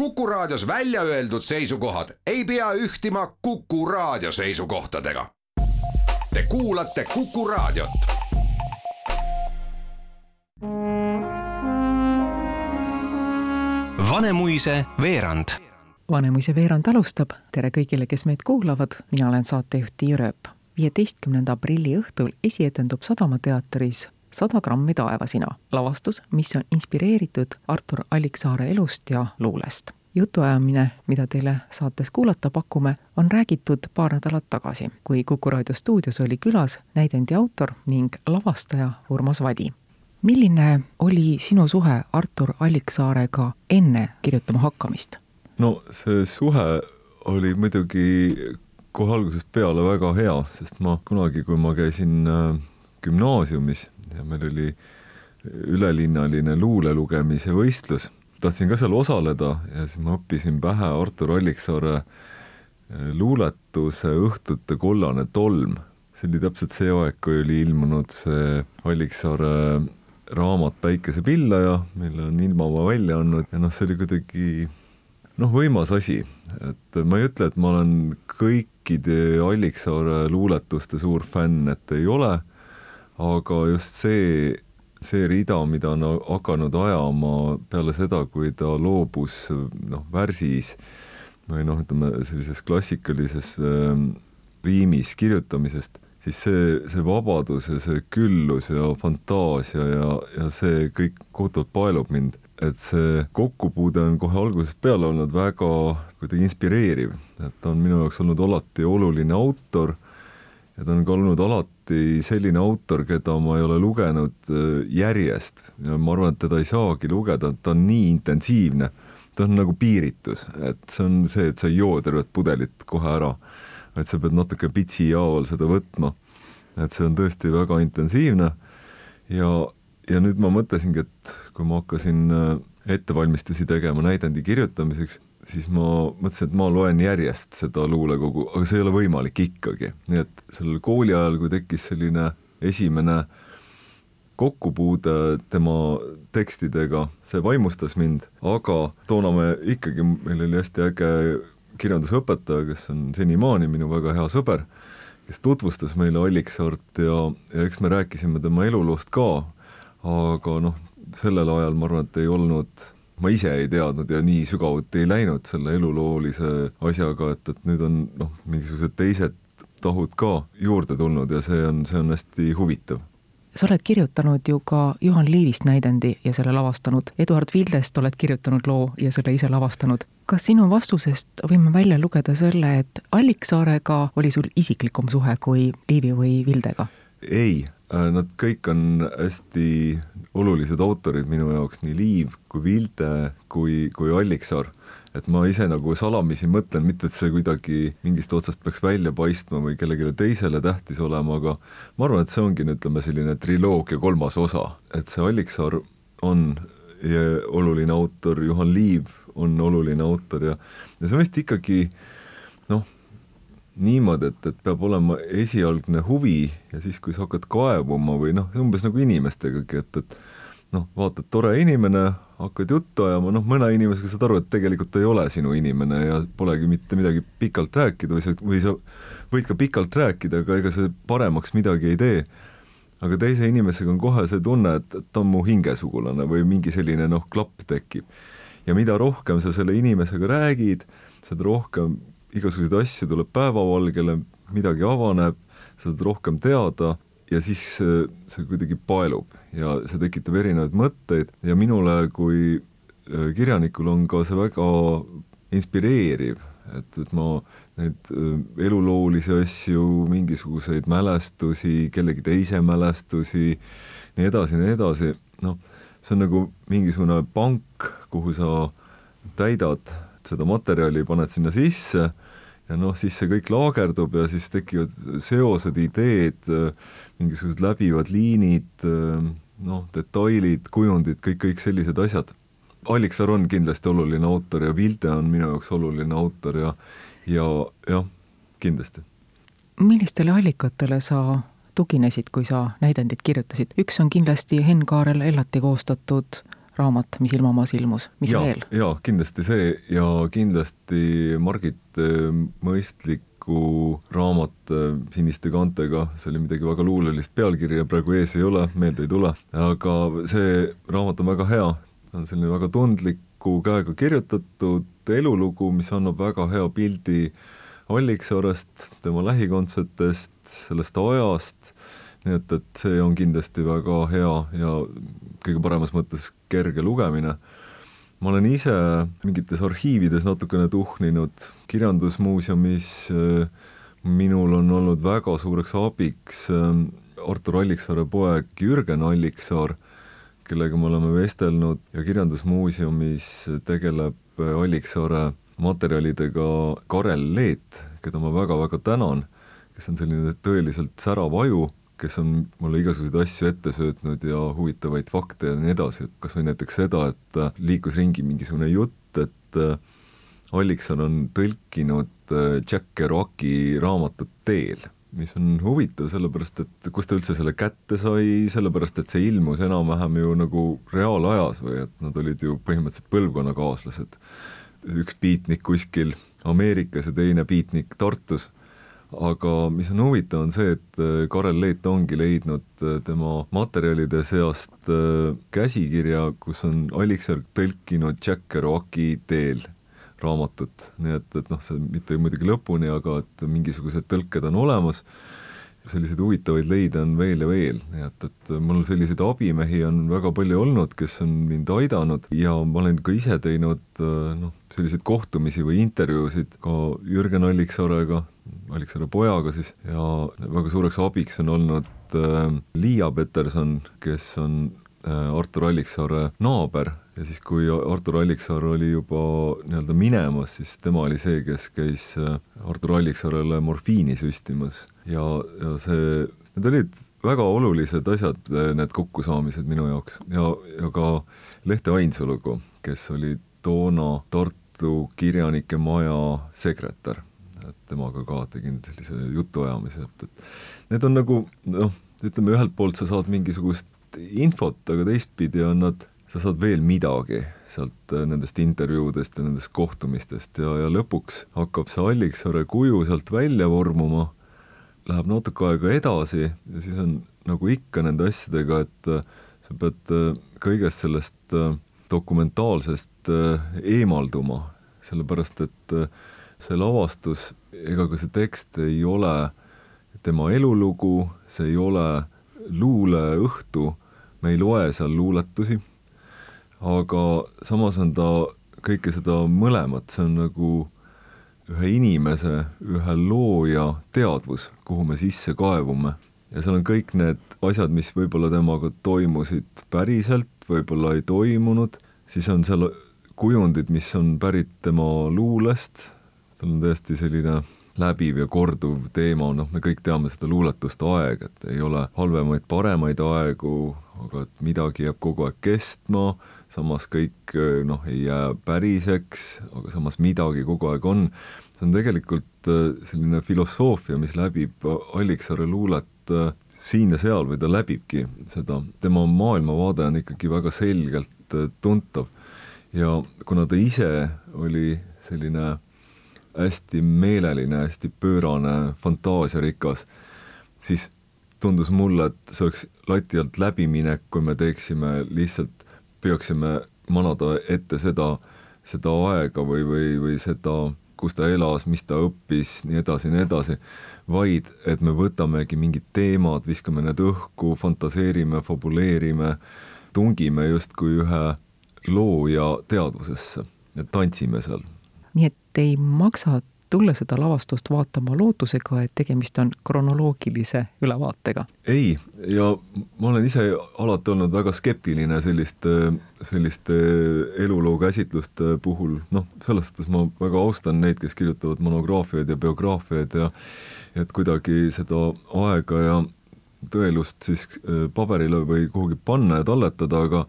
Kuku Raadios välja öeldud seisukohad ei pea ühtima Kuku Raadio seisukohtadega. Te kuulate Kuku Raadiot. Vanemuise veerand. Vanemuise veerand alustab. tere kõigile, kes meid kuulavad, mina olen saatejuht Tiia Rööp. viieteistkümnenda aprilli õhtul esietendub Sadamateatris sada grammi taevasina, lavastus, mis on inspireeritud Artur Alliksaare elust ja luulest. jutuajamine, mida teile saates kuulata pakume, on räägitud paar nädalat tagasi, kui Kuku raadio stuudios oli külas näidendi autor ning lavastaja Urmas Vadi. milline oli sinu suhe Artur Alliksaarega enne kirjutama hakkamist? no see suhe oli muidugi kohe algusest peale väga hea, sest ma kunagi, kui ma käisin äh, gümnaasiumis ja meil oli ülelinnaline luule lugemise võistlus. tahtsin ka seal osaleda ja siis ma õppisin pähe Artur Alliksaare eh, luuletuse Õhtute kollane tolm. see oli täpselt see aeg, kui oli ilmunud see Alliksaare raamat Päikesepillaja, mille on Ilmamaa välja andnud ja noh, see oli kuidagi noh, võimas asi, et ma ei ütle, et ma olen kõikide Alliksaare luuletuste suur fänn, et ei ole aga just see, see rida, mida on hakanud ajama peale seda, kui ta loobus noh, värsis või noh, ütleme sellises klassikalises äh, riimis kirjutamisest, siis see, see vabadus ja see küllus ja fantaasia ja, ja see kõik kohutavalt paelub mind. et see kokkupuude on kohe algusest peale olnud väga kuidagi inspireeriv, et ta on minu jaoks olnud alati oluline autor ja ta on ka olnud alati selline autor, keda ma ei ole lugenud äh, järjest. Ja ma arvan, et teda ei saagi lugeda, ta on nii intensiivne, ta on nagu piiritus, et see on see, et sa ei joo tervet pudelit kohe ära, et sa pead natuke pitsi haaval seda võtma. et see on tõesti väga intensiivne. Ja, ja nüüd ma mõtlesingi, et kui ma hakkasin äh, ettevalmistusi tegema näidendi kirjutamiseks, siis ma mõtlesin, et ma loen järjest seda luulekogu, aga see ei ole võimalik ikkagi, nii et sellel kooli ajal, kui tekkis selline esimene kokkupuude tema tekstidega, see vaimustas mind, aga toona me ikkagi, meil oli hästi äge kirjandusõpetaja, kes on senimaani minu väga hea sõber, kes tutvustas meile Alliksaart ja, ja eks me rääkisime tema eluloost ka, aga noh, sellel ajal ma arvan, et ei olnud ma ise ei teadnud ja nii sügavuti ei läinud selle eluloolise asjaga, et, et nüüd on noh, mingisugused teised tahud ka juurde tulnud ja see on, see on hästi huvitav sa oled kirjutanud ju ka Juhan Liivist näidendi ja selle lavastanud, Eduard Vildest oled kirjutanud loo ja selle ise lavastanud. kas sinu vastusest võime välja lugeda selle, et Alliksaarega oli sul isiklikum suhe kui Liivi või Vildega? Ei, Äh, nad kõik on hästi olulised autorid minu jaoks, nii Liiv kui Vilde kui, kui Alliksaar. et ma ise nagu salamisi mõtlen, mitte et see kuidagi mingist otsast peaks välja paistma või kellelegi teisele tähtis olema, aga ma arvan, et see ongi, ütleme, selline triloogia kolmas osa, et see Alliksaar on oluline autor, Juhan Liiv on oluline autor ja, ja see on vist ikkagi noh, niimoodi, et, et peab olema esialgne huvi ja siis, kui sa hakkad kaevuma või noh, umbes nagu inimestegagi, et, et noh, vaatad, tore inimene, hakkad juttu ajama, noh, mõne inimesega saad aru, et tegelikult ei ole sinu inimene ja polegi mitte midagi pikalt rääkida või sa, või sa võid ka pikalt rääkida, aga ega see paremaks midagi ei tee. aga teise inimesega on kohe see tunne, et, et ta on mu hingesugulane või mingi selline noh, klapp tekib. ja mida rohkem sa selle inimesega räägid, seda rohkem igasuguseid asju tuleb päevavalgele, midagi avaneb, saad rohkem teada ja siis see kuidagi paelub ja see tekitab erinevaid mõtteid ja minule kui äh, kirjanikul on ka see väga inspireeriv, et, et ma neid äh, eluloolisi asju, mingisuguseid mälestusi, kellegi teise mälestusi, nii edasi, nii edasi, noh, see on nagu mingisugune pank, kuhu sa täidad seda materjali, paned sinna sisse ja noh, siis see kõik laagerdub ja siis tekivad seosed, ideed, mingisugused läbivad liinid, noh, detailid, kujundid, kõik, kõik sellised asjad. Alliksaar on kindlasti oluline autor ja Vilde on minu jaoks oluline autor ja, ja jah, kindlasti. millistele allikatele sa tuginesid, kui sa näidendit kirjutasid? üks on kindlasti Henn Kaarel Ellati koostatud raamat, mis ilmamas ilmus, mis ja, veel? jaa, kindlasti see ja kindlasti Margit äh, mõistliku raamat äh, siniste kaantega, see oli midagi väga luulelist, pealkirja praegu ees ei ole, meelde ei tule, aga see raamat on väga hea, ta on selline väga tundliku käega kirjutatud elulugu, mis annab väga hea pildi Alliksaarest, tema lähikondsetest, sellest ajast nii et, et see on kindlasti väga hea ja kõige paremas mõttes kerge lugemine. ma olen ise mingites arhiivides natukene tuhninud, Kirjandusmuuseumis minul on olnud väga suureks abiks äh, Artur Alliksaare poeg Jürgen Alliksaar, kellega me oleme vestelnud ja Kirjandusmuuseumis tegeleb Alliksaare materjalidega Karel Leet, keda ma väga-väga tänan, kes on selline tõeliselt särav aju kes on mulle igasuguseid asju ette söötnud ja huvitavaid fakte ja nii edasi, et kas või näiteks seda, et äh, liikus ringi mingisugune jutt, et äh, Allikson on tõlkinud äh, Jack Kerouaki raamatut Teel, mis on huvitav, sellepärast et kust ta üldse selle kätte sai, sellepärast et see ilmus enam-vähem ju nagu reaalajas või et nad olid ju põhimõtteliselt põlvkonnakaaslased. üks biitnik kuskil Ameerikas ja teine biitnik Tartus aga mis on huvitav, on see, et äh, Karel Leet ongi leidnud äh, tema materjalide seast äh, käsikirja, kus on Alliksaar tõlkinud Jack Kerouaki teel raamatut, nii et, et noh, see mitte muidugi lõpuni, aga et mingisugused tõlked on olemas selliseid huvitavaid leide on veel ja veel, nii et, et mul selliseid abimehi on väga palju olnud, kes on mind aidanud ja ma olen ka ise teinud noh, selliseid kohtumisi või intervjuusid ka Jürgen Alliksaarega, Alliksaare pojaga siis, ja väga suureks abiks on olnud äh, Liia Peterson, kes on äh, Artur Alliksaare naaber. Ja siis, kui Artur Alliksaar oli juba nii-öelda minemas, siis tema oli see, kes käis äh, Artur Alliksaarele morfiini süstimas. Ja, ja see, need olid väga olulised asjad, äh, need kokkusaamised minu jaoks. Ja, ja ka Lehte Ainsalugu, kes oli toona Tartu Kirjanike Maja sekretär, et temaga ka tegin sellise jutuajamise, et, et need on nagu noh, ütleme ühelt poolt sa saad mingisugust infot, aga teistpidi on nad sa saad veel midagi sealt äh, nendest intervjuudest ja nendest kohtumistest ja, ja lõpuks hakkab see Alliksaare kuju sealt välja vormuma, läheb natuke aega edasi ja siis on nagu ikka nende asjadega, et äh, sa pead äh, kõigest sellest dokumentaalsest eemalduma, sellepärast et see lavastus ega ka see tekst ei ole tema elulugu, see ei ole luuleõhtu, me ei loe seal luuletusi aga samas on ta kõike seda mõlemat, see on nagu ühe inimese, ühe looja teadvus, kuhu me sisse kaevume. ja seal on kõik need asjad, mis võib-olla temaga toimusid päriselt, võib-olla ei toimunud, siis on seal kujundid, mis on pärit tema luulest, tal on tõesti selline läbiv ja korduv teema, noh, me kõik teame seda luuletuste aeg, et ei ole halvemaid, paremaid aegu, aga et midagi jääb kogu aeg kestma samas kõik äh, noh, ei jää päriseks, aga samas midagi kogu aeg on. see on tegelikult äh, selline filosoofia, mis läbib Alliksaare luulet äh, siin ja seal või ta läbibki seda, tema maailmavaade on ikkagi väga selgelt tuntav. ja kuna ta ise oli selline hästi meeleline, hästi pöörane, fantaasiarikas, siis tundus mulle, et see oleks lati alt läbiminek, kui me teeksime lihtsalt püüaksime manada ette seda, seda aega või, või, või seda, kus ta elas, mis ta õppis, nii edasi, nii edasi, vaid et me võtamegi mingid teemad, viskame need õhku, fantaseerime, fabuleerime, tungime justkui ühe looja teadvusesse tantsime seal. nii et ei maksa tulla seda lavastust vaatama lootusega, et tegemist on kronoloogilise ülevaatega? ei, ja ma olen ise alati olnud väga skeptiline selliste, selliste eluloo käsitluste puhul, noh, selles suhtes ma väga austan neid, kes kirjutavad monograafiaid ja biograafiaid ja et kuidagi seda aega ja tõelust siis paberile või kuhugi panna ja talletada, aga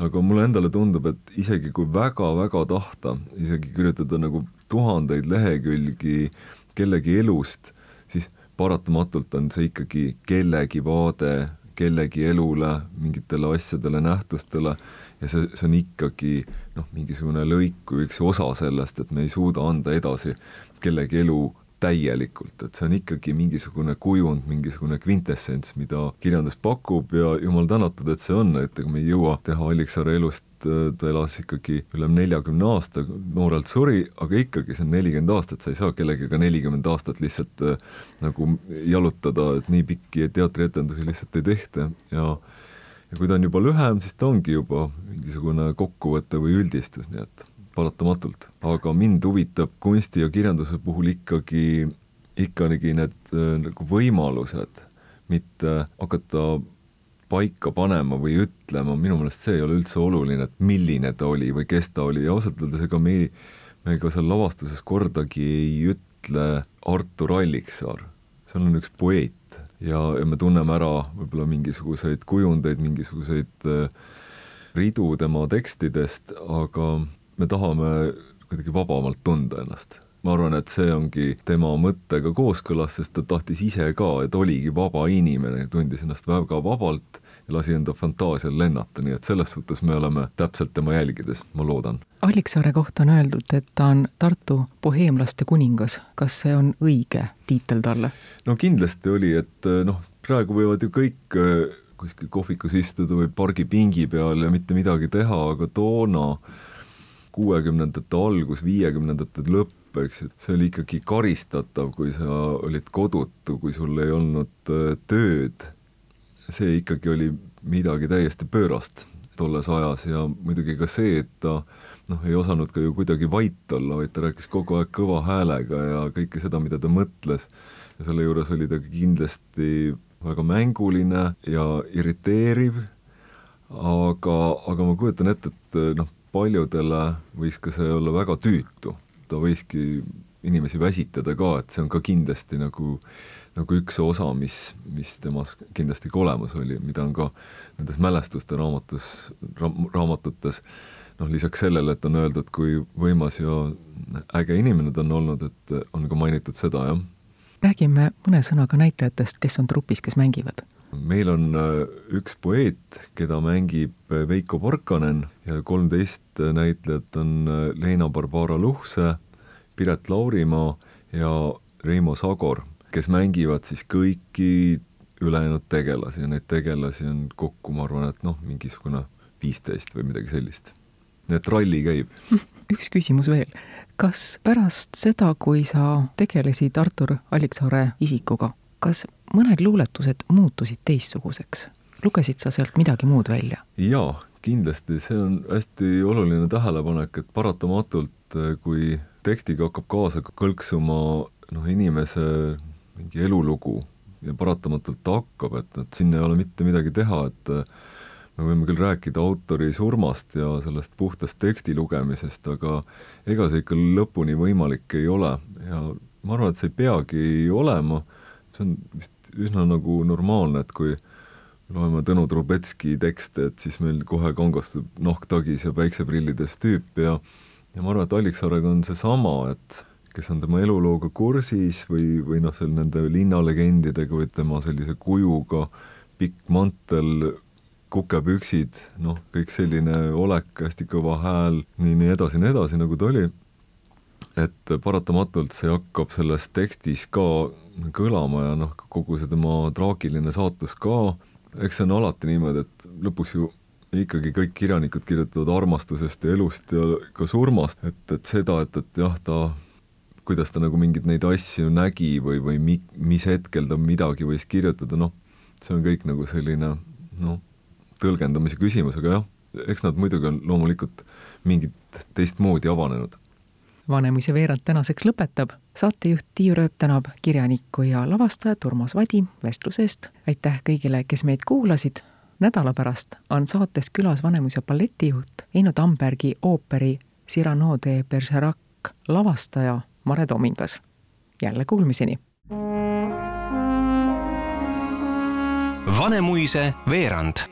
aga mulle endale tundub, et isegi kui väga-väga tahta, isegi kirjutada nagu tuhandeid lehekülgi kellegi elust, siis paratamatult on see ikkagi kellegi vaade kellegi elule, mingitele asjadele, nähtustele. Ja see, see on ikkagi noh, mingisugune lõik või üks osa sellest, et me ei suuda anda edasi kellegi elu täielikult, et see on ikkagi mingisugune kujund, mingisugune kvintessents, mida kirjandus pakub ja jumal tänatud, et see on, et ega me ei jõua teha Alliksaare elust, ta elas ikkagi üle neljakümne aasta, noorelt suri, aga ikkagi see on nelikümmend aastat, sa ei saa kellegagi nelikümmend aastat lihtsalt äh, nagu jalutada, et nii pikki teatrietendusi lihtsalt ei tehta ja ja kui ta on juba lühem, siis ta ongi juba mingisugune kokkuvõte või üldistus, nii et paratamatult, aga mind huvitab kunsti ja kirjanduse puhul ikkagi, ikkagi need äh, nagu võimalused, mitte hakata paika panema või ütlema, minu meelest see ei ole üldse oluline, et milline ta oli või kes ta oli. Ja ausalt öeldes ega me me ka seal lavastuses kordagi ei ütle Artur Alliksaar, seal on üks poeet ja, ja me tunneme ära võib-olla mingisuguseid kujundeid, mingisuguseid äh, ridu tema tekstidest, aga me tahame kuidagi vabamalt tunda ennast. ma arvan, et see ongi tema mõttega kooskõlas, sest ta tahtis ise ka, et oligi vaba inimene, tundis ennast väga vabalt ja lasi enda fantaasial lennata, nii et selles suhtes me oleme täpselt tema jälgides, ma loodan. Alliksaare kohta on öeldud, et ta on Tartu boheemlaste kuningas. kas see on õige tiitel talle? no kindlasti oli, et noh, praegu võivad ju kõik äh, kuskil kohvikus istuda või pargipingi peal ja mitte midagi teha, aga toona kuuekümnendate algus, viiekümnendate lõpp, eks, et see oli ikkagi karistatav, kui sa olid kodutu, kui sul ei olnud äh, tööd. see ikkagi oli midagi täiesti pöörast tolles ajas ja muidugi ka see, et ta noh, ei osanud ka ju kuidagi vait olla, vaid ta rääkis kogu aeg kõva häälega ja kõike seda, mida ta mõtles. ja selle juures oli ta kindlasti väga mänguline ja irriteeriv, aga, aga ma kujutan ette, et noh, paljudele võis ka see olla väga tüütu, ta võiski inimesi väsitada ka, et see on ka kindlasti nagu, nagu üks osa, mis, mis temas kindlasti ka olemas oli, mida on ka nendes mälestuste raamatus ra,, raamatutes. Noh, lisaks sellele, et on öeldud, kui võimas ja äge inimene ta on olnud, et on ka mainitud seda, jah. räägime mõne sõnaga näitlejatest, kes on trupis, kes mängivad meil on äh, üks poeet, keda mängib äh, Veiko Porkanen ja kolmteist äh, näitlejat on Leena-Barbara Luhse, Piret Laurimaa ja Reimo Sagor, kes mängivad siis kõiki ülejäänud tegelasi ja neid tegelasi on kokku, ma arvan, et noh, mingisugune viisteist või midagi sellist. nii et ralli käib. üks küsimus veel. kas pärast seda, kui sa tegelesid Artur Alliksaare isikuga, kas mõned luuletused muutusid teistsuguseks? lugesid sa sealt midagi muud välja? jaa, kindlasti, see on hästi oluline tähelepanek, et paratamatult, eh, kui tekstiga hakkab kaasa kõlksuma noh, inimese mingi elulugu ja paratamatult ta hakkab, et, et siin ei ole mitte midagi teha, et eh, me võime küll rääkida autori surmast ja sellest puhtast teksti lugemisest, aga ega see ikka lõpuni võimalik ei ole ja ma arvan, et see ei peagi olema see on vist üsna nagu normaalne, et kui loeme Tõnu Trubetski tekste, et siis meil kohe kangastub nahk tagis ja päikseprillides tüüp ja ja ma arvan, et Alliksaarega on seesama, et kes on tema elulooga kursis või, või noh, seal nende linnalegendidega või tema sellise kujuga, pikk mantel, kukepüksid, noh, kõik selline olek, hästi kõva hääl, nii, nii edasi, nii edasi, nagu ta oli, et paratamatult see hakkab selles tekstis ka kõlama ja noh, kogu see tema traagiline saatus ka, eks see on alati niimoodi, et lõpuks ju ikkagi kõik kirjanikud kirjutavad armastusest ja elust ja ka surmast, et, et seda, et, et jah, ta kuidas ta nagu mingeid neid asju nägi või, või mi-, mis hetkel ta midagi võis kirjutada, noh, see on kõik nagu selline noh, tõlgendamise küsimus, aga jah, eks nad muidugi on loomulikult mingit teistmoodi avanenud Vanemuise veerand tänaseks lõpetab. saatejuht Tiiu Rööp tänab kirjanikku ja lavastajat Urmas Vadi vestluse eest. aitäh kõigile, kes meid kuulasid. nädala pärast on saates külas Vanemuise balletijuht Eino Tambergi ooperi Cyrano de Bergerac lavastaja Mare Tomingas. jälle kuulmiseni. Vanemuise veerand